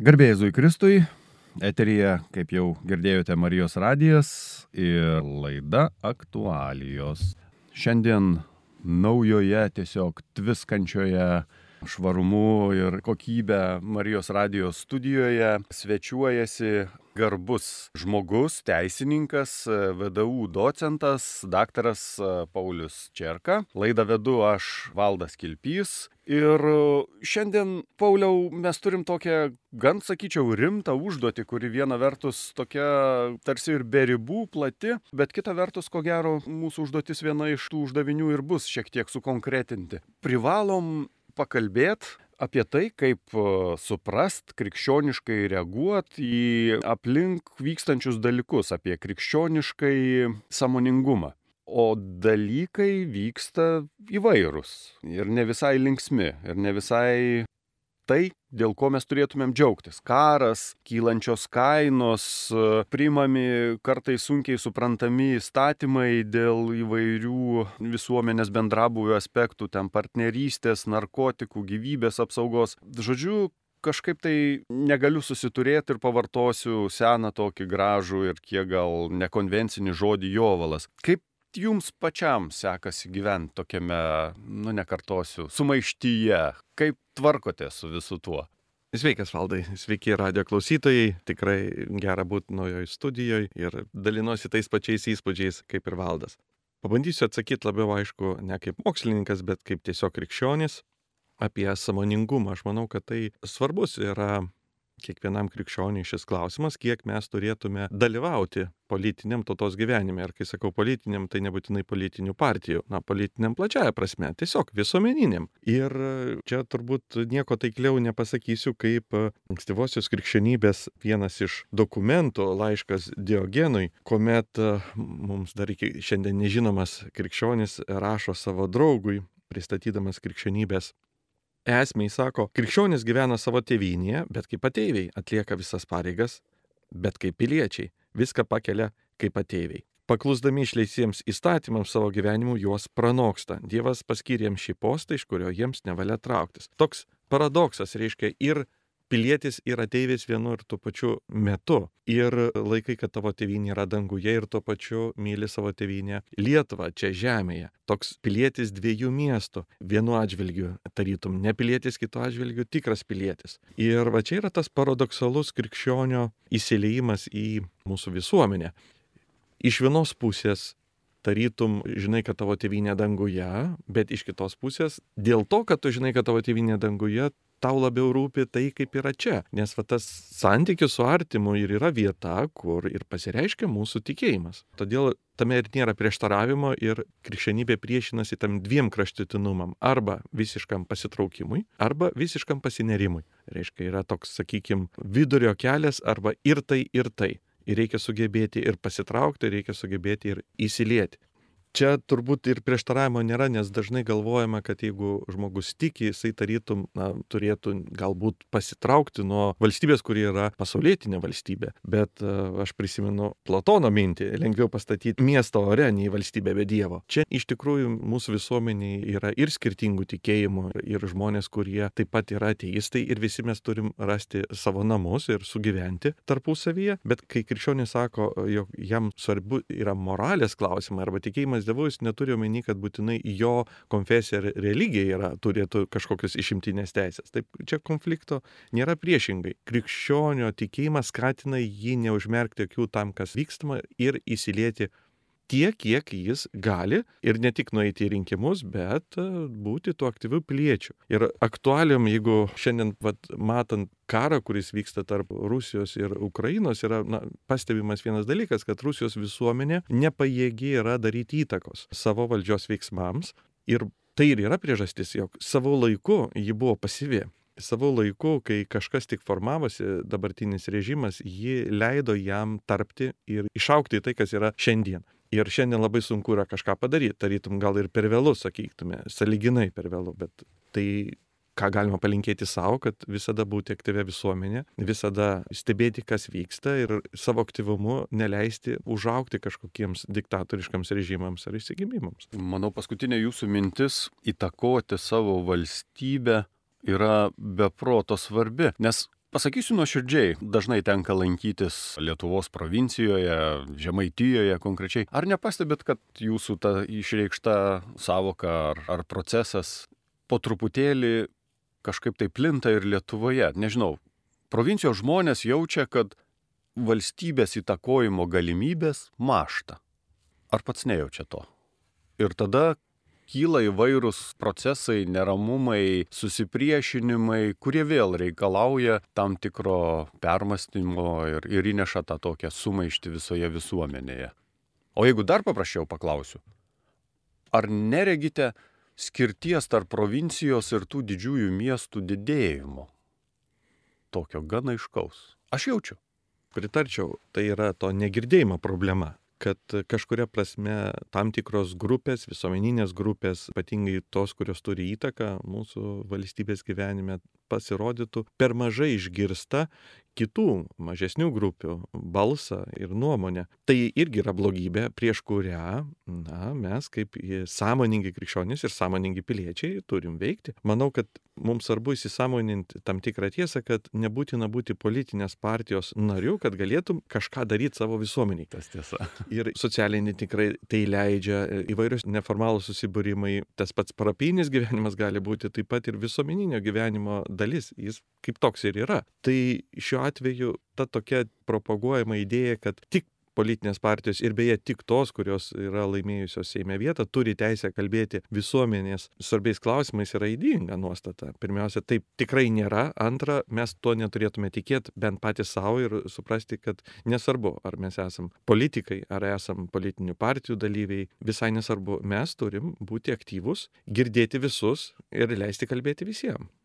Garbėjai Kristui, eterija, kaip jau girdėjote, Marijos radijas ir laida aktualijos. Šiandien naujoje, tiesiog tviskančioje švarumu ir kokybę Marijos radijos studijoje svečiuojasi garbus žmogus, teisininkas, VDU docentas, daktaras Paulius Čerka. Laidą vedu aš Valdas Kilpys. Ir šiandien, Pauliau, mes turim tokią, gan sakyčiau, rimtą užduotį, kuri viena vertus tokia tarsi ir be ribų plati, bet kita vertus, ko gero, mūsų užduotis viena iš tų uždavinių ir bus šiek tiek sukonkretinti. Privalom pakalbėti apie tai, kaip suprast, krikščioniškai reaguoti į aplink vykstančius dalykus, apie krikščioniškai samoningumą. O dalykai vyksta įvairūs ir ne visai linksmi, ir ne visai tai, dėl ko mes turėtumėm džiaugtis. Karas, kylančios kainos, priimami kartais sunkiai suprantami įstatymai dėl įvairių visuomenės bendrabuvio aspektų, ten partnerystės, narkotikų, gyvybės apsaugos. Žodžiu, kažkaip tai negaliu susiturėti ir pavartosiu seną tokį gražų ir kiek gal nekonvencinį žodį jovalas. Kaip jums pačiam sekasi gyventi tokiame, nu nekartosiu, sumaištyje? Kaip tvarkotės su visu tuo? Sveikas valdai, sveiki radio klausytojai, tikrai gera būti naujoje studijoje ir dalinuosi tais pačiais įspūdžiais kaip ir valdas. Pabandysiu atsakyti labiau aišku ne kaip mokslininkas, bet kaip tiesiog krikščionis apie samoningumą. Aš manau, kad tai svarbus yra kiekvienam krikščioniui šis klausimas, kiek mes turėtume dalyvauti politiniam tautos gyvenime. Ir kai sakau politiniam, tai nebūtinai politinių partijų, na, politiniam plačiaja prasme, tiesiog visuomeniniam. Ir čia turbūt nieko taikliau nepasakysiu, kaip ankstyvosios krikščionybės vienas iš dokumentų, laiškas Diogenui, kuomet mums dar iki šiandien nežinomas krikščionis rašo savo draugui, pristatydamas krikščionybės esmei sako, krikščionis gyvena savo tėvynėje, bet kaip ateiviai atlieka visas pareigas, bet kaip piliečiai viską pakelia kaip ateiviai. Paklusdami išleisiems įstatymams savo gyvenimu juos pranoksta. Dievas paskyrė jiems šį postą, iš kurio jiems nevalia trauktis. Toks paradoksas reiškia ir pilietis ir ateivis vienu ir tuo pačiu metu. Ir laikai, kad tavo tėvynė yra danguje ir tuo pačiu myli savo tėvynę Lietuvą čia žemėje. Toks pilietis dviejų miestų. Vienu atžvilgiu tarytum ne pilietis, kitu atžvilgiu tikras pilietis. Ir va čia yra tas paradoksalus krikščionio įsileimas į mūsų visuomenę. Iš vienos pusės tarytum žinai, kad tavo tėvynė danguje, bet iš kitos pusės, dėl to, kad tu žinai, kad tavo tėvynė danguje, tau labiau rūpi tai, kaip yra čia. Nes va, tas santykis su artimu ir yra vieta, kur ir pasireiškia mūsų tikėjimas. Todėl tame ir nėra prieštaravimo ir krikščionybė priešinasi tam dviem kraštutinumam - arba visiškam pasitraukimui, arba visiškam pasinerimui. Reiškia, yra toks, sakykime, vidurio kelias arba ir tai, ir tai. Ir reikia sugebėti ir pasitraukti, reikia sugebėti ir įsilieti čia turbūt ir prieštaravimo nėra, nes dažnai galvojama, kad jeigu žmogus tiki, jisai tarytum na, turėtų galbūt pasitraukti nuo valstybės, kuri yra pasaulietinė valstybė. Bet uh, aš prisimenu Platono mintį, lengviau pastatyti miestą ore nei valstybę be Dievo. Čia iš tikrųjų mūsų visuomeniai yra ir skirtingų tikėjimų, ir žmonės, kurie taip pat yra ateistai, ir visi mes turim rasti savo namus ir sugyventi tarpusavyje. Bet kai krikščionis sako, jog jam svarbu yra moralės klausimai arba tikėjimas, tikėjimas Dievu, jis neturi omeny, kad būtinai jo konfesija ar religija yra, turėtų kažkokios išimtinės teisės. Taip, čia konflikto nėra priešingai. Krikščionio tikėjimas skatina jį neužmerkti akių tam, kas vykstama ir įsilieti tiek, kiek jis gali ir ne tik nueiti į rinkimus, bet e, būti tuo aktyviu piliečiu. Ir aktualiam, jeigu šiandien vat, matant karą, kuris vyksta tarp Rusijos ir Ukrainos, yra na, pastebimas vienas dalykas, kad Rusijos visuomenė nepajėgi yra daryti įtakos savo valdžios veiksmams. Ir tai ir yra priežastis, jog savo laiku ji buvo pasyvi savo laiku, kai kažkas tik formavosi, dabartinis režimas, ji leido jam tarpti ir išaukti į tai, kas yra šiandien. Ir šiandien labai sunku yra kažką padaryti, tarytum gal ir per vėlų, sakytume, saliginai per vėlų, bet tai ką galima palinkėti savo, kad visada būti aktyvia visuomenė, visada stebėti, kas vyksta ir savo aktyvumu neleisti užaukti kažkokiems diktatoriškams režimams ar įsigimimams. Manau, paskutinė jūsų mintis - įtakoti savo valstybę yra beproto svarbi, nes Pasakysiu nuoširdžiai, dažnai tenka lankytis Lietuvos provincijoje, Žemaitijoje konkrečiai. Ar nepastebėt, kad jūsų ta išreikšta savoka ar, ar procesas po truputėlį kažkaip tai plinta ir Lietuvoje? Nežinau, provincijos žmonės jaučia, kad valstybės įtakojimo galimybės mašta. Ar pats nejaučia to? Ir tada kyla įvairūs procesai, neramumai, susipriešinimai, kurie vėl reikalauja tam tikro permastymo ir, ir įneša tą tokią sumaištį visoje visuomenėje. O jeigu dar paprasčiau paklausiu, ar neregite skirties tarp provincijos ir tų didžiųjų miestų didėjimo? Tokio gana iškaus. Aš jaučiu. Pritarčiau, tai yra to negirdėjimo problema kad kažkuria prasme tam tikros grupės, visuomeninės grupės, ypatingai tos, kurios turi įtaką mūsų valstybės gyvenime, pasirodytų per mažai išgirsta kitų mažesnių grupių balsą ir nuomonę. Tai irgi yra blogybė, prieš kurią na, mes kaip sąmoningi krikščionys ir sąmoningi piliečiai turim veikti. Manau, kad mums svarbu įsisamoninti tam tikrą tiesą, kad nebūtina būti politinės partijos nariu, kad galėtum kažką daryti savo visuomeniai. Tas tiesa. Ir socialiniai tikrai tai leidžia įvairius neformalūs susibūrimai, tas pats parapinis gyvenimas gali būti taip pat ir visuomeninio gyvenimo dalis, jis kaip toks ir yra. Tai šiuo atveju ta tokia propaguojama idėja, kad tik politinės partijos ir beje tik tos, kurios yra laimėjusios Seime vietą, turi teisę kalbėti visuomenės svarbiais klausimais yra įdinga nuostata. Pirmiausia, taip tikrai nėra. Antra, mes to neturėtume tikėti bent patys savo ir suprasti, kad nesvarbu, ar mes esam politikai, ar esam politinių partijų dalyviai, visai nesvarbu, mes turim būti aktyvus, girdėti visus ir leisti kalbėti visiems.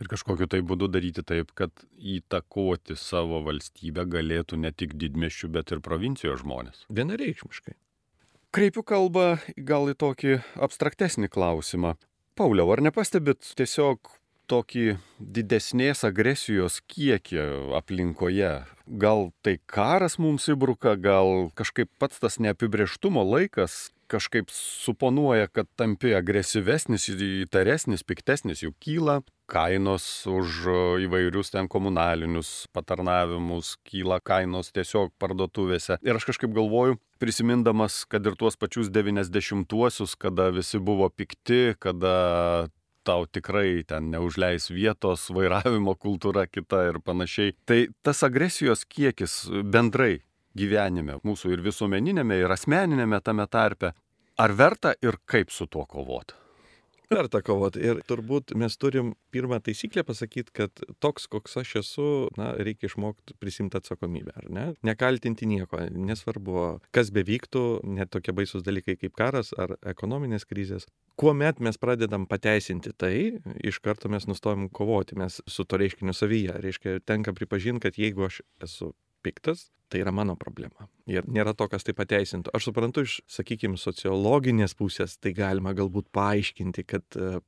Ir kažkokiu tai būdu daryti taip, kad įtakoti savo valstybę galėtų ne tik didmešių, bet ir provincijos žmonės. Vienareikšmiškai. Kreipiu kalbą gal į tokį abstraktesnį klausimą. Pauliau, ar nepastebit tiesiog tokį didesnės agresijos kiekį aplinkoje? Gal tai karas mums įbruka, gal kažkaip pats tas neapibrieštumo laikas, kažkaip suponuoja, kad tampi agresyvesnis, įtaresnis, piktesnis, juk kyla kainos už e, įvairius ten komunalinius patarnavimus, kyla kainos tiesiog parduotuvėse. Ir aš kažkaip galvoju, prisimindamas, kad ir tuos pačius 90-uosius, kada visi buvo pikti, kada tau tikrai ten neužleis vietos, vairavimo kultūra kita ir panašiai. Tai tas agresijos kiekis bendrai gyvenime, mūsų ir visuomeninėme, ir asmeninėme tame tarpe. Ar verta ir kaip su tuo kovoti? Verta kovoti. Ir turbūt mes turim pirmą taisyklę pasakyti, kad toks, koks aš esu, na, reikia išmokti prisimti atsakomybę, ar ne? Nekaltinti nieko, nesvarbu, kas bevyktų, net tokie baisus dalykai kaip karas ar ekonominės krizės. Kuomet mes pradedam pateisinti tai, iš karto mes nustojam kovoti, mes su to reiškiniu savyje. Reiškia, tenka pripažinti, kad jeigu aš esu piktas, tai yra mano problema. Ir nėra to, kas tai pateisintų. Aš suprantu iš, sakykime, sociologinės pusės, tai galima galbūt paaiškinti, kad e,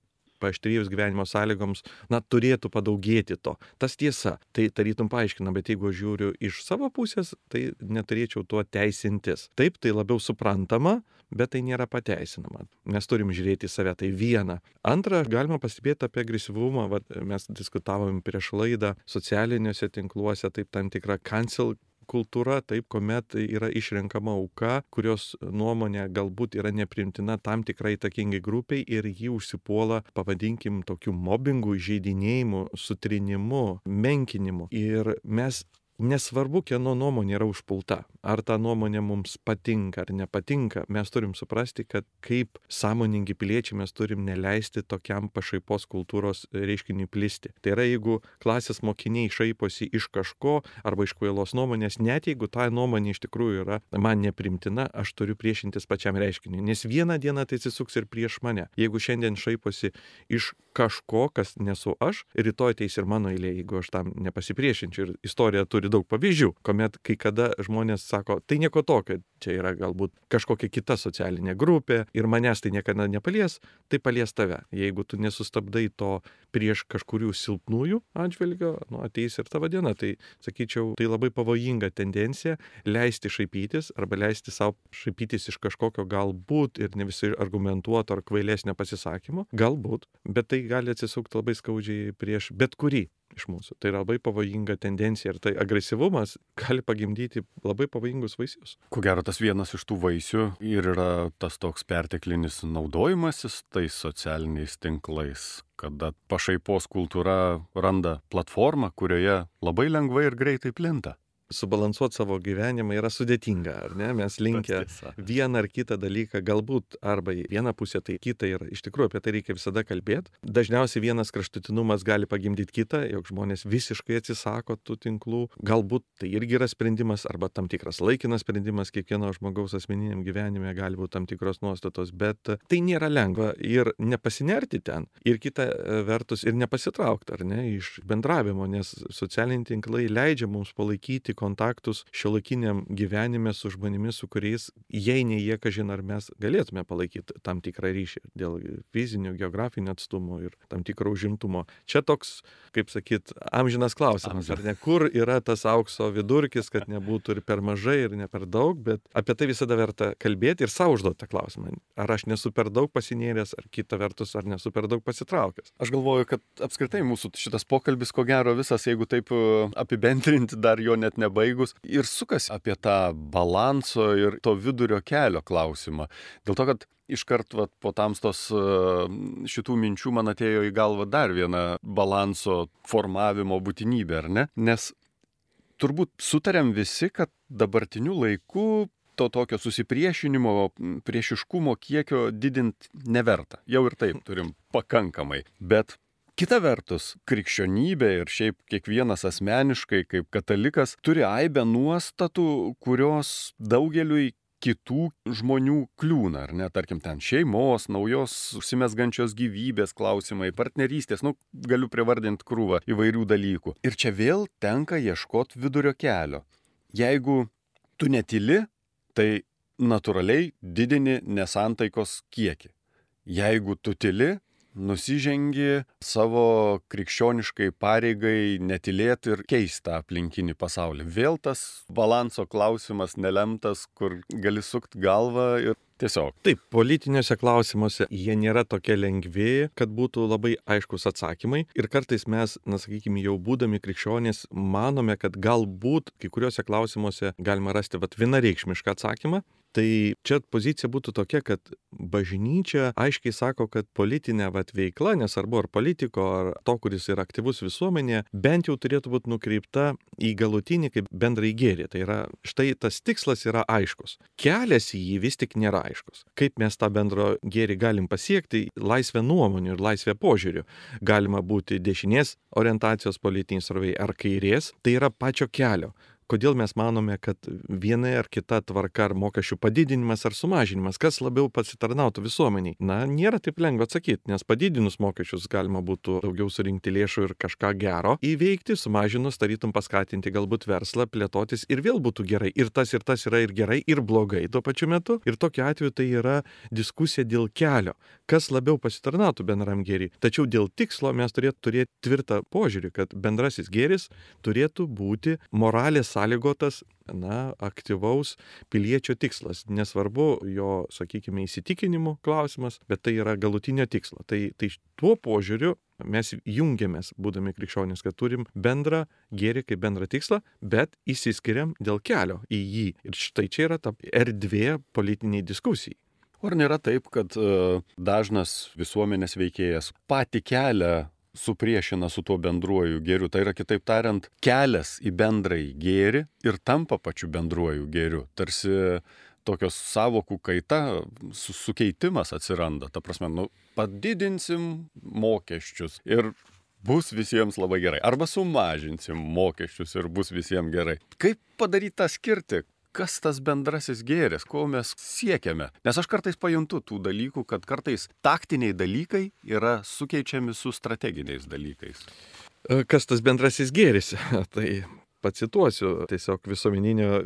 paaštrėjus gyvenimo sąlygoms, na, turėtų padaugėti to. Tas tiesa, tai tarytum paaiškina, bet jeigu aš žiūriu iš savo pusės, tai neturėčiau tuo teisintis. Taip, tai labiau suprantama, bet tai nėra pateisinama. Mes turim žiūrėti į save, tai viena. Antra, galima pastebėti apie agresyvumą, Vat, mes diskutavom prieš laidą socialiniuose tinkluose, taip tam tikra cancel kultūra, taip, kuomet yra išrenkama auka, kurios nuomonė galbūt yra neprimtina tam tikrai įtakingai grupiai ir jį užsipuola, pavadinkim, tokiu mobbingu, žaidinėjimu, sutrinimu, menkinimu. Ir mes nesvarbu, kieno nuomonė yra užpulta, ar ta nuomonė mums patinka ar nepatinka, mes turim suprasti, kad kaip sąmoningi piliečiai mes turim neleisti tokiam pašaipos kultūros reiškiniui plisti. Tai yra, jeigu klasės mokiniai šaiposi iš kažko arba iš kvailos nuomonės, net jeigu ta nuomonė iš tikrųjų yra man neprimtina, aš turiu priešintis pačiam reiškiniui, nes vieną dieną tai atsisuks ir prieš mane. Jeigu šiandien šaiposi iš kažko, kas nesu aš, rytoj ateis ir mano eilė, jeigu aš tam nepasipriešinčiau. Ir istorija turi daug pavyzdžių, kuomet kai kada žmonės sako, tai nieko tokio, čia yra galbūt kažkokia kita socialinė grupė ir manęs tai niekada nepalies, tai palies tave. Jeigu tu nesustabdai to prieš kažkurių silpnųjų atžvilgio, nu, ateis ir tavo diena. Tai sakyčiau, tai labai pavojinga tendencija leisti šaipytis arba leisti savo šaipytis iš kažkokio galbūt ir ne visi argumentuoto ar kvailesnio pasisakymo, galbūt, bet tai gali atsisukti labai skaudžiai prieš bet kurį iš mūsų. Tai yra labai pavojinga tendencija ir tai agresyvumas gali pagimdyti labai pavojingus vaisius. Ko gero, tas vienas iš tų vaisių ir yra tas toks perteklinis naudojimasis tais socialiniais tinklais, kada pašaipos kultūra randa platformą, kurioje labai lengvai ir greitai plinta subalansuoti savo gyvenimą yra sudėtinga, ar ne? Mes linkę vieną ar kitą dalyką, galbūt arba į vieną pusę, tai kitą ir iš tikrųjų apie tai reikia visada kalbėti. Dažniausiai vienas kraštutinumas gali pagimdyti kitą, jog žmonės visiškai atsisako tų tinklų. Galbūt tai irgi yra sprendimas arba tam tikras laikinas sprendimas kiekvieno žmogaus asmeniniam gyvenime, gali būti tam tikros nuostatos, bet tai nėra lengva ir nepasinerti ten. Ir kita vertus ir nepasitraukti, ar ne, iš bendravimo, nes socialiniai tinklai leidžia mums palaikyti kontaktus šiuolaikiniam gyvenime su žmonėmis, su kuriais, jei ne jie, kažin ar mes galėtume palaikyti tam tikrą ryšį dėl fizinių, geografinių atstumų ir tam tikro užimtumo. Čia toks, kaip sakyt, amžinas klausimas, ar ne, kur yra tas aukso vidurkis, kad nebūtų ir per mažai, ir ne per daug, bet apie tai visada verta kalbėti ir savo užduoti tą klausimą. Ar aš nesu per daug pasinėręs, ar kita vertus, ar nesu per daug pasitraukęs. Aš galvoju, kad apskritai mūsų šitas pokalbis, ko gero, visas, jeigu taip apibendrinti, dar jo net ne nebaigus ir sukasi apie tą balanso ir to vidurio kelio klausimą. Dėl to, kad iškart vat, po tamstos e, šitų minčių man atėjo į galvą dar viena balanso formavimo būtinybė, ar ne? Nes turbūt sutarėm visi, kad dabartiniu laiku to tokio susipriešinimo, priešiškumo kiekio didinti neverta. Jau ir taip turim pakankamai. Bet Kita vertus, krikščionybė ir šiaip kiekvienas asmeniškai kaip katalikas turi aibę nuostatų, kurios daugeliui kitų žmonių kliūna, ar ne, tarkim, ten šeimos, naujos užsimesgančios gyvybės klausimai, partnerystės, nu, galiu privardinti krūvą įvairių dalykų. Ir čia vėl tenka ieškoti vidurio kelio. Jeigu tu netili, tai natūraliai didini nesantaikos kiekį. Jeigu tu tili, nusižengi savo krikščioniškai pareigai netilėti ir keistą aplinkinį pasaulį. Vėl tas balanso klausimas nelemtas, kur gali sukti galvą ir Tiesiog. Taip, politiniuose klausimuose jie nėra tokie lengvi, kad būtų labai aiškus atsakymai. Ir kartais mes, na sakykime, jau būdami krikščionys, manome, kad galbūt kai kuriuose klausimuose galima rasti vat, vienareikšmišką atsakymą, Tai čia pozicija būtų tokia, kad bažnyčia aiškiai sako, kad politinė vat, veikla, nesvarbu ar politiko, ar to, kuris yra aktyvus visuomenėje, bent jau turėtų būti nukreipta į galutinį kaip bendrai gėrį. Tai yra, štai tas tikslas yra aiškus. Kelias į jį vis tik nėra aiškus. Kaip mes tą bendro gėrį galim pasiekti, laisvę nuomonių ir laisvę požiūrių. Galima būti dešinės orientacijos politiniais arvai ar kairės, tai yra pačio kelio kodėl mes manome, kad viena ar kita tvarka ar mokesčių padidinimas ar sumažinimas, kas labiau pasitarnautų visuomeniai. Na, nėra taip lengva atsakyti, nes padidinus mokesčius galima būtų daugiau surinkti lėšų ir kažką gero įveikti, sumažinus tarytum paskatinti galbūt verslą plėtotis ir vėl būtų gerai. Ir tas ir tas yra ir gerai, ir blogai tuo pačiu metu. Ir tokiu atveju tai yra diskusija dėl kelio, kas labiau pasitarnautų bendram gėriui. Tačiau dėl tikslo mes turėtume turėti tvirtą požiūrį, kad bendrasis gėris turėtų būti moralės sąlygotas na, aktyvaus piliečio tikslas. Nesvarbu jo, sakykime, įsitikinimų klausimas, bet tai yra galutinio tikslo. Tai, tai tuo požiūriu mes jungiamės, būdami krikščionys, kad turim bendrą gėrį kaip bendrą tikslą, bet įsiskiriam dėl kelio į jį. Ir štai čia yra ta erdvė politiniai diskusijai. Ar nėra taip, kad e, dažnas visuomenės veikėjas patį kelią supriešina su tuo bendruoju gėriu. Tai yra kitaip tariant, kelias į bendrąjį gėrį ir tampa pačiu bendruoju gėriu. Tarsi tokios savokų kaita, su, sukeitimas atsiranda. Ta prasme, nu, padidinsim mokesčius ir bus visiems labai gerai. Arba sumažinsim mokesčius ir bus visiems gerai. Kaip padaryti tą skirti? Kas tas bendrasis gėris, ko mes siekiame. Nes aš kartais pajuntu tų dalykų, kad kartais taktiniai dalykai yra sukeičiami su strateginiais dalykais. E, kas tas bendrasis gėris? tai pacituosiu tiesiog visuomeninio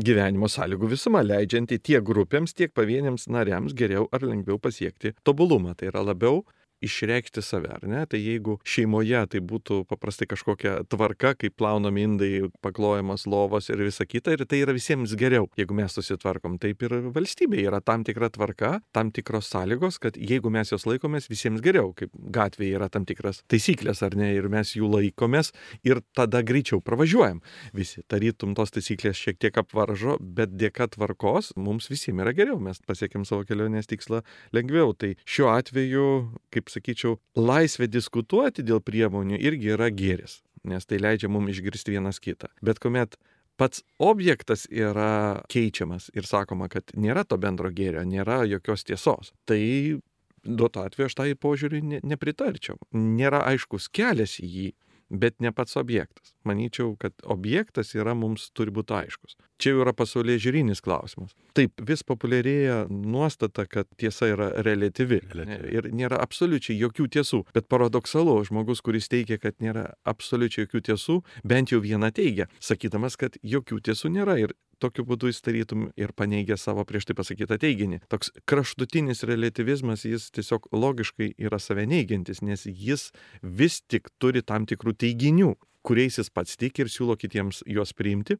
gyvenimo sąlygų visuma, leidžianti tiek grupėms, tiek pavieniams nariams geriau ar lengviau pasiekti tobulumą. Tai yra labiau išreikšti save, ar ne? Tai jeigu šeimoje tai būtų paprastai kažkokia tvarka, kaip plaunami indai, paklojamas lovos ir visa kita, ir tai yra visiems geriau, jeigu mes susitvarkom. Taip ir valstybėje yra tam tikra tvarka, tam tikros sąlygos, kad jeigu mes jos laikomės, visiems geriau, kaip gatvėje yra tam tikras taisyklės, ar ne, ir mes jų laikomės ir tada greičiau pravažiuojam. Visi, tarytum tos taisyklės šiek tiek apvaržo, bet dėka tvarkos mums visiems yra geriau, mes pasiekėm savo kelionės tikslą lengviau. Tai šiuo atveju, kaip sakyčiau, laisvė diskutuoti dėl priemonių irgi yra gėris, nes tai leidžia mums išgirsti vienas kitą. Bet kuomet pats objektas yra keičiamas ir sakoma, kad nėra to bendro gėrio, nėra jokios tiesos, tai duoto atveju aš tai požiūrį ne, nepritarčiau. Nėra aiškus kelias į jį, bet ne pats objektas. Manyčiau, kad objektas yra mums turi būti aiškus. Čia jau yra pasaulyje žiūrinis klausimas. Taip, vis populiarėja nuostata, kad tiesa yra relatyvi. relatyvi. Ir nėra absoliučiai jokių tiesų. Bet paradoksalu, žmogus, kuris teigia, kad nėra absoliučiai jokių tiesų, bent jau vieną teigia, sakydamas, kad jokių tiesų nėra. Ir tokiu būdu jis tarytum ir paneigia savo prieš tai pasakytą teiginį. Toks kraštutinis relativizmas, jis tiesiog logiškai yra save neigiantis, nes jis vis tik turi tam tikrų teiginių, kuriais jis pats tiki ir siūlo kitiems juos priimti,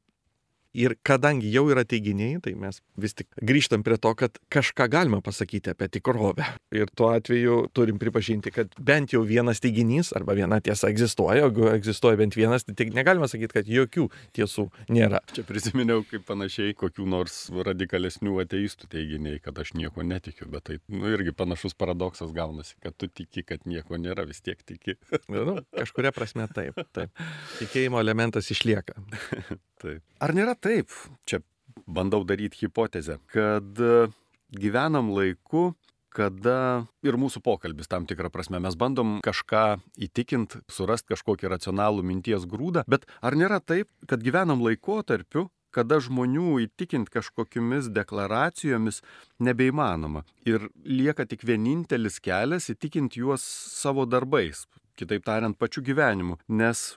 Ir kadangi jau yra teiginiai, tai mes vis tik grįžtam prie to, kad kažką galima pasakyti apie tikrovę. Ir tuo atveju turim pripažinti, kad bent jau vienas teiginys arba viena tiesa egzistuoja, jeigu egzistuoja bent vienas, tai negalima sakyti, kad jokių tiesų nėra. Čia prisiminiau, kaip panašiai kokių nors radikalesnių ateistų teiginiai, kad aš nieko netikiu, bet tai nu, irgi panašus paradoksas gaunasi, kad tu tiki, kad nieko nėra, vis tiek tiki. nu, kažkuria prasme taip, taip. Tikėjimo elementas išlieka. taip. Ar nėra taip, čia bandau daryti hipotezę, kad e, gyvenam laiku, kada ir mūsų pokalbis tam tikrą prasme mes bandom kažką įtikint, surast kažkokį racionalų minties grūdą, bet ar nėra taip, kad gyvenam laikotarpiu, kada žmonių įtikint kažkokiamis deklaracijomis nebeįmanoma ir lieka tik vienintelis kelias įtikint juos savo darbais, kitaip tariant, pačiu gyvenimu, nes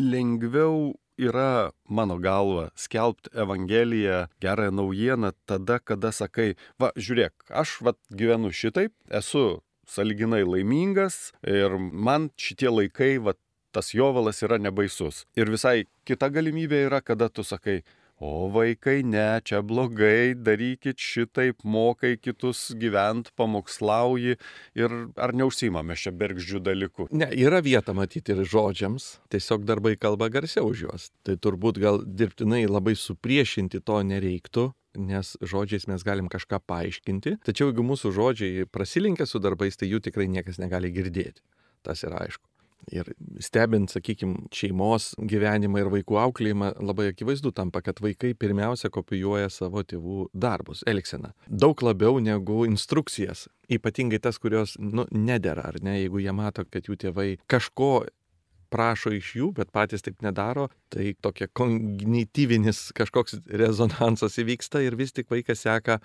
lengviau yra mano galva skelbti Evangeliją, gerąją naujieną tada, kada sakai, va, žiūrėk, aš va gyvenu šitaip, esu saliginai laimingas ir man šitie laikai, va, tas jovalas yra nebaisus. Ir visai kita galimybė yra, kada tu sakai, O vaikai, ne, čia blogai, darykit šitaip, mokai kitus gyvent, pamokslauji ir ar neužsimame čia bergždžių dalykų. Ne, yra vieta matyti ir žodžiams, tiesiog darbai kalba garsiau už juos. Tai turbūt gal dirbtinai labai supriešinti to nereiktų, nes žodžiais mes galim kažką paaiškinti, tačiau jeigu mūsų žodžiai prasilinkia su darbais, tai jų tikrai niekas negali girdėti. Tas yra aišku. Ir stebint, sakykime, šeimos gyvenimą ir vaikų auklėjimą, labai akivaizdu tampa, kad vaikai pirmiausia kopijuoja savo tėvų darbus, elgseną. Daug labiau negu instrukcijas. Ypatingai tas, kurios nu, nedėra, ar ne, jeigu jie mato, kad jų tėvai kažko prašo iš jų, bet patys taip nedaro, tai tokia kognityvinis kažkoks rezonansas įvyksta ir vis tik vaikas seka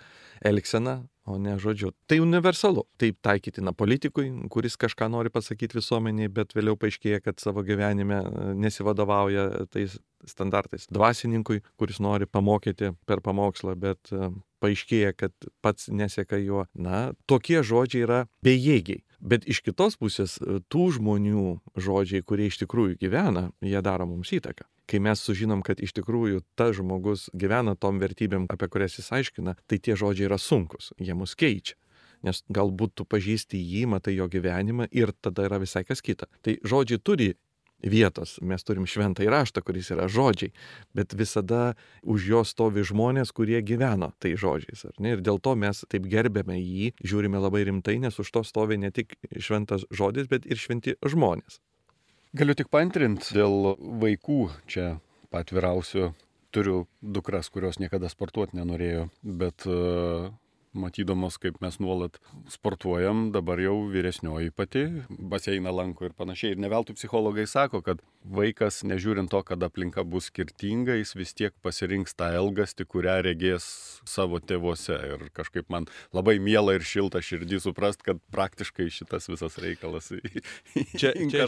elgseną, o ne žodžiu. Tai universalu. Taip taikytina politikui, kuris kažką nori pasakyti visuomeniai, bet vėliau paaiškėja, kad savo gyvenime e, nesivadovauja tais standartais. Dvasininkui, kuris nori pamokyti per pamokslą, bet e, paaiškėja, kad pats neseka juo. Na, tokie žodžiai yra bejėgiai. Bet iš kitos pusės e, tų žmonių žodžiai, kurie iš tikrųjų gyvena, jie daro mums įtaką kai mes sužinom, kad iš tikrųjų tas žmogus gyvena tom vertybėm, apie kurias jis aiškina, tai tie žodžiai yra sunkus, jie mus keičia. Nes galbūt tu pažįsti jį, matai jo gyvenimą ir tada yra visai kas kita. Tai žodžiai turi vietos. Mes turim šventą įraštą, kuris yra žodžiai, bet visada už jo stovi žmonės, kurie gyveno tai žodžiais. Ir dėl to mes taip gerbėme jį, žiūrime labai rimtai, nes už to stovi ne tik šventas žodis, bet ir šventi žmonės. Galiu tik pantrinti dėl vaikų čia patvirausiu. Turiu dukras, kurios niekada sportuoti nenorėjo, bet matydamos, kaip mes nuolat sportuojam, dabar jau vyresnioji pati, baseiną lanko ir panašiai. Ir neveltui psichologai sako, kad vaikas, nežiūrint to, kad aplinka bus skirtinga, jis vis tiek pasirinks tą elgastį, kurią regės savo tėvuose. Ir kažkaip man labai miela ir šilta širdį suprast, kad praktiškai šitas visas reikalas. čia, čia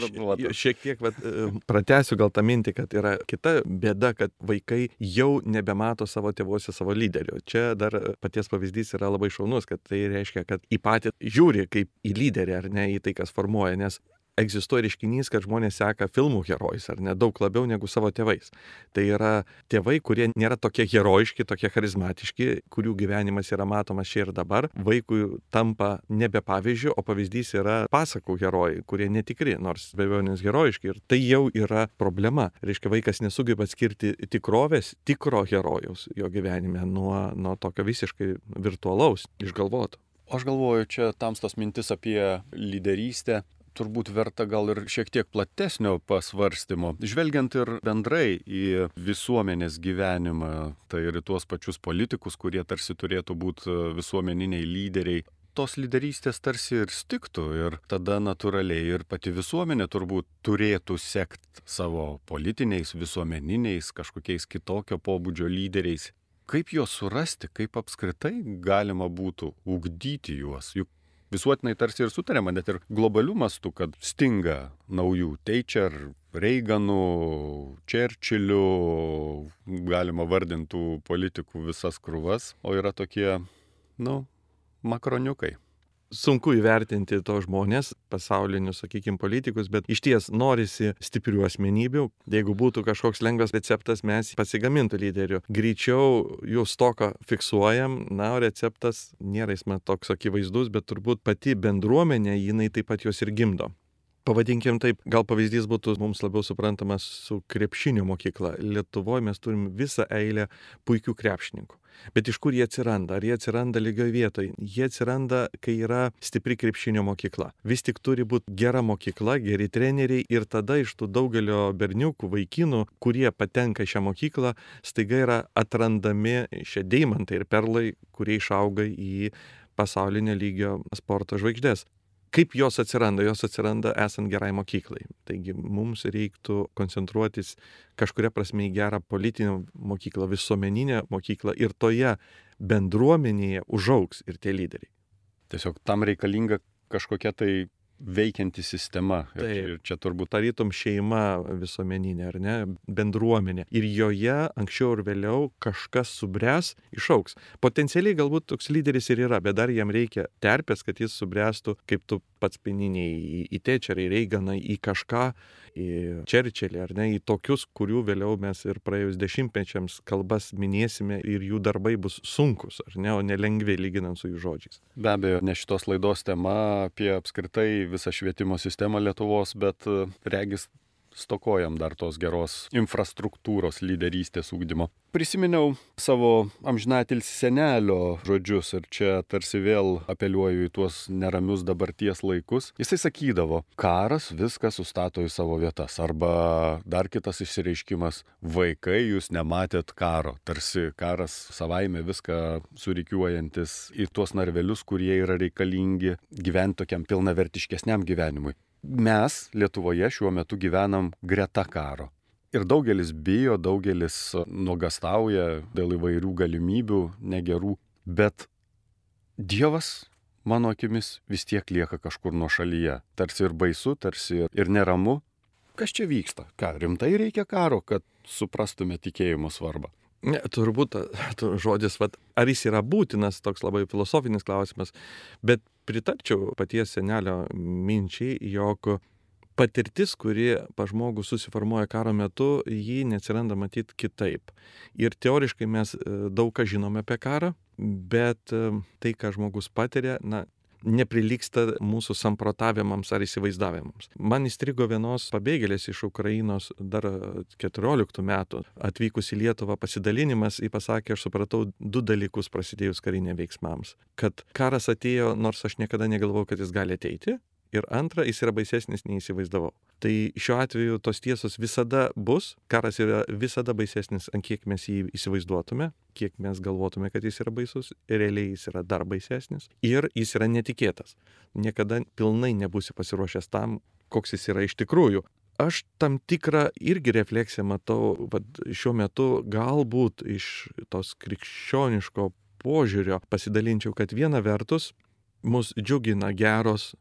šiek tiek vat, e, pratęsiu gal tą mintį, kad yra kita bėda, kad vaikai jau nebemato savo tėvuose savo lyderio. Čia dar paties pavyzdys yra labai šaunus, kad tai reiškia, kad į patį žiūri kaip į lyderį ar ne į tai, kas formuoja, nes egzistuoja reiškinys, kad žmonės seka filmų herojus, ar ne daug labiau negu savo tėvais. Tai yra tėvai, kurie nėra tokie herojiški, tokie charizmatiški, kurių gyvenimas yra matomas čia ir dabar. Vaikui tampa nebe pavyzdžių, o pavyzdys yra pasakų herojai, kurie netikri, nors be abejonės herojiški. Ir tai jau yra problema. Reiškia, vaikas nesugeba atskirti tikrovės, tikro herojaus jo gyvenime nuo, nuo tokio visiškai virtualaus, išgalvoto. Aš galvoju, čia tamstos mintis apie lyderystę turbūt verta gal ir šiek tiek platesnio pasvarstymo. Žvelgiant ir bendrai į visuomenės gyvenimą, tai ir tuos pačius politikus, kurie tarsi turėtų būti visuomeniniai lyderiai. Tos lyderystės tarsi ir stiktų ir tada natūraliai ir pati visuomenė turbūt turėtų sekti savo politiniais, visuomeniniais, kažkokiais kitokio pobūdžio lyderiais. Kaip juos surasti, kaip apskritai galima būtų ugdyti juos, juk visuotinai tarsi ir sutarėma, net ir globalių mastų, kad stinga naujų Thatcher, Reiganų, Čerčilių, galima vardintų politikų visas krūvas, o yra tokie, nu, makroniukai sunku įvertinti to žmonės, pasaulinius, sakykime, politikus, bet iš ties norisi stiprių asmenybių. Jeigu būtų kažkoks lengvas receptas, mes pasigamintų lyderių. Greičiau jų stoką fiksuojam, na, o receptas nėra jis man toks akivaizdus, bet turbūt pati bendruomenė, jinai taip pat juos ir gimdo. Pavadinkim taip, gal pavyzdys būtų mums labiau suprantamas su krepšinio mokykla. Lietuvoje mes turim visą eilę puikių krepšininkų. Bet iš kur jie atsiranda? Ar jie atsiranda lygioje vietoje? Jie atsiranda, kai yra stipri krepšinio mokykla. Vis tik turi būti gera mokykla, geri treneriai ir tada iš tų daugelio berniukų, vaikinų, kurie patenka šią mokyklą, staiga yra atrandami šie deimantai ir perlai, kurie išauga į pasaulinio lygio sporto žvaigždės. Kaip jos atsiranda? Jos atsiranda esant gerai mokyklai. Taigi mums reiktų koncentruotis kažkuria prasme į gerą politinę mokyklą, visuomeninę mokyklą ir toje bendruomenėje užauks ir tie lyderiai. Tiesiog tam reikalinga kažkokia tai veikianti sistema. Taip. Ir čia turbūt tarytum šeima visuomeninė, ar ne, bendruomenė. Ir joje anksčiau ir vėliau kažkas subręs, išauks. Potencialiai galbūt toks lyderis ir yra, bet dar jam reikia terpės, kad jis subręstų, kaip tu pats pininiai, į, į tečerį, į reiganą, į kažką, į čerčelį, ar ne, į tokius, kurių vėliau mes ir praėjus dešimtmečiams kalbas minėsime ir jų darbai bus sunkus, ar ne, o nelengvi lyginant su jų žodžiais. Be abejo, ne šitos laidos tema apie apskritai visą švietimo sistemą Lietuvos, bet regis stokojam dar tos geros infrastruktūros lyderystės ūkdymo. Prisiminiau savo amžinatilsi senelio žodžius ir čia tarsi vėl apeliuoju į tuos neramius dabarties laikus. Jisai sakydavo, karas viską sustato į savo vietas. Arba dar kitas išsireiškimas, vaikai jūs nematėt karo. Tarsi karas savaime viską surikiuojantis į tuos narvelius, kurie yra reikalingi gyventi tokiam pilnavertiškesniam gyvenimui mes Lietuvoje šiuo metu gyvenam greta karo. Ir daugelis bijo, daugelis nuogastauja dėl įvairių galimybių negerų, bet Dievas, mano akimis, vis tiek lieka kažkur nuo šalyje. Tarsi ir baisu, tarsi ir neramu. Kas čia vyksta? Ką, rimtai reikia karo, kad suprastume tikėjimo svarbą? Ne, turbūt žodis, vat, ar jis yra būtinas, toks labai filosofinis klausimas, bet pritarčiau paties senelio minčiai, jog patirtis, kuri pa žmogų susiformuoja karo metu, jį neatsiranda matyti kitaip. Ir teoriškai mes e, daug ką žinome apie karą, bet e, tai, ką žmogus patiria, na, neprilyksta mūsų samprotavimams ar įsivaizdavimams. Man įstrigo vienos pabėgėlės iš Ukrainos dar 14 metų atvykus į Lietuvą pasidalinimas, jį pasakė, aš supratau du dalykus prasidėjus karinė veiksmams. Kad karas atėjo, nors aš niekada negalvojau, kad jis gali ateiti, ir antra, jis yra baisesnis nei įsivaizdavau. Tai šiuo atveju tos tiesos visada bus, karas yra visada baisesnis, ant kiek mes jį įsivaizduotume, kiek mes galvotume, kad jis yra baisus, realiai jis yra dar baisesnis ir jis yra netikėtas. Niekada pilnai nebusi pasiruošęs tam, koks jis yra iš tikrųjų. Aš tam tikrą irgi refleksiją matau, vad šiuo metu galbūt iš tos krikščioniško požiūrio pasidalinčiau, kad viena vertus mus džiugina geros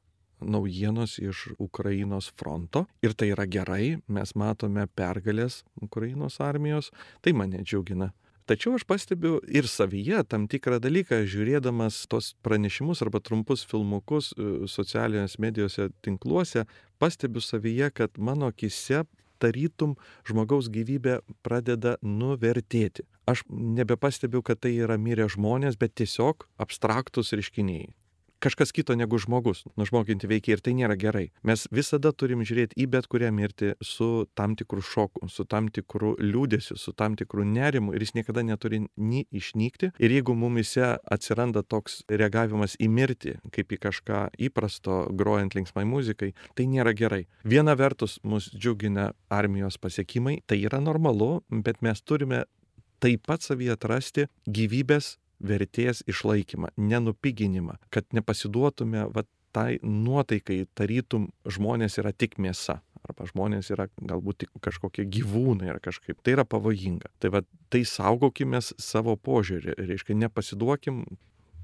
naujienos iš Ukrainos fronto ir tai yra gerai, mes matome pergalės Ukrainos armijos, tai mane džiugina. Tačiau aš pastebiu ir savyje tam tikrą dalyką, žiūrėdamas tos pranešimus arba trumpus filmukus e, socialinės medijose tinkluose, pastebiu savyje, kad mano akise tarytum žmogaus gyvybė pradeda nuvertėti. Aš nebepastebiu, kad tai yra mirę žmonės, bet tiesiog abstraktus reiškiniai kažkas kito negu žmogus, nužmoginti veikia ir tai nėra gerai. Mes visada turim žiūrėti į bet kurią mirtį su tam tikru šoku, su tam tikru liūdėsiu, su tam tikru nerimu ir jis niekada neturi nei išnykti. Ir jeigu mumise atsiranda toks reagavimas į mirtį, kaip į kažką įprasto grojant linksmai muzikai, tai nėra gerai. Viena vertus mus džiugina armijos pasiekimai, tai yra normalu, bet mes turime taip pat savyje atrasti gyvybės vertės išlaikymą, nenupiginimą, kad nepasiduotume va, tai nuotaikai, tarytum žmonės yra tik mėsa. Arba žmonės yra galbūt tik kažkokie gyvūnai ar kažkaip. Tai yra pavojinga. Tai va, tai saugokime savo požiūrį. Reiškia, nepasiduokim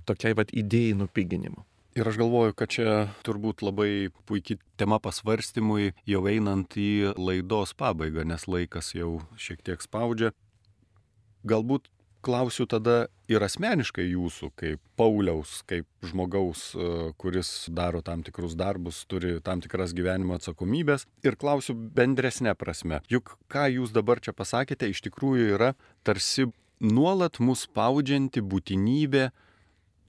tokiai va idėjai nupiginimo. Ir aš galvoju, kad čia turbūt labai puikiai tema pasvarstymui, jau einant į laidos pabaigą, nes laikas jau šiek tiek spaudžia. Galbūt klausiu tada ir asmeniškai jūsų, kaip Pauliaus, kaip žmogaus, e, kuris daro tam tikrus darbus, turi tam tikras gyvenimo atsakomybės. Ir klausiu bendresnė prasme. Juk ką jūs dabar čia pasakėte, iš tikrųjų yra tarsi nuolat mus spaudžianti būtinybė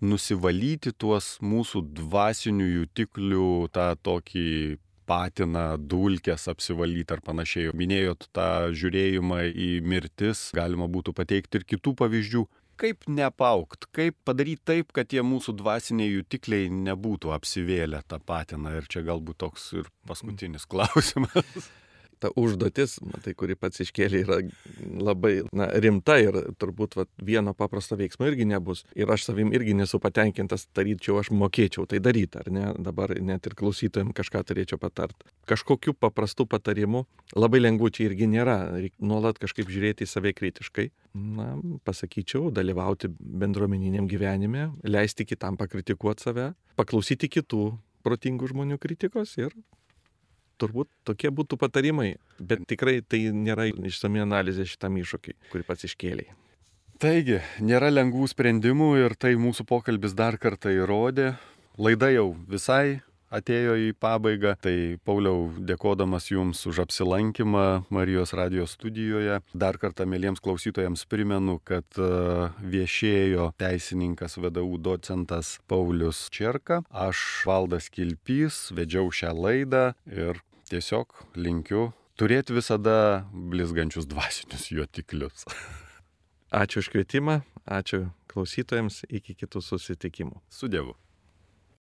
nusivalyti tuos mūsų dvasinių jutiklių, tą tokį patiną, dulkes apsivalyti ar panašiai. Minėjot tą žiūrėjimą į mirtis, galima būtų pateikti ir kitų pavyzdžių. Kaip nepaukt, kaip padaryti taip, kad tie mūsų dvasiniai jutikliai nebūtų apsivėlę tą patiną. Ir čia galbūt toks ir paskutinis klausimas ta užduotis, matai, kuri pats iškėlė, yra labai na, rimta ir turbūt va, vieno paprasto veiksmo irgi nebus. Ir aš savim irgi nesu patenkintas, daryčiau, aš mokėčiau tai daryti, ar ne? Dabar net ir klausytojams kažką turėčiau patart. Kažkokiu paprastu patarimu, labai lengvų čia irgi nėra, reikia nuolat kažkaip žiūrėti į save kritiškai. Na, pasakyčiau, dalyvauti bendruomeniniam gyvenime, leisti kitam pakritikuoti save, paklausyti kitų protingų žmonių kritikos ir turbūt tokie būtų patarimai, bet tikrai tai nėra išsami analizė šitam iššūkiai, kurį pats iškėlėjai. Taigi, nėra lengvų sprendimų ir tai mūsų pokalbis dar kartą įrodė. Laida jau visai atėjo į pabaigą. Tai Pauliau, dėkodamas Jums už apsilankymą Marijos radijos studijoje, dar kartą mėlyms klausytojams primenu, kad e, viešėjo teisininkas VDU docentas Paulius Čerka, aš Valdas Kilpys, vedžiau šią laidą ir tiesiog linkiu turėti visada blizgančius dvasinius juotiklius. Ačiū už kvietimą, ačiū klausytojams, iki kitų susitikimų. Su Dievu.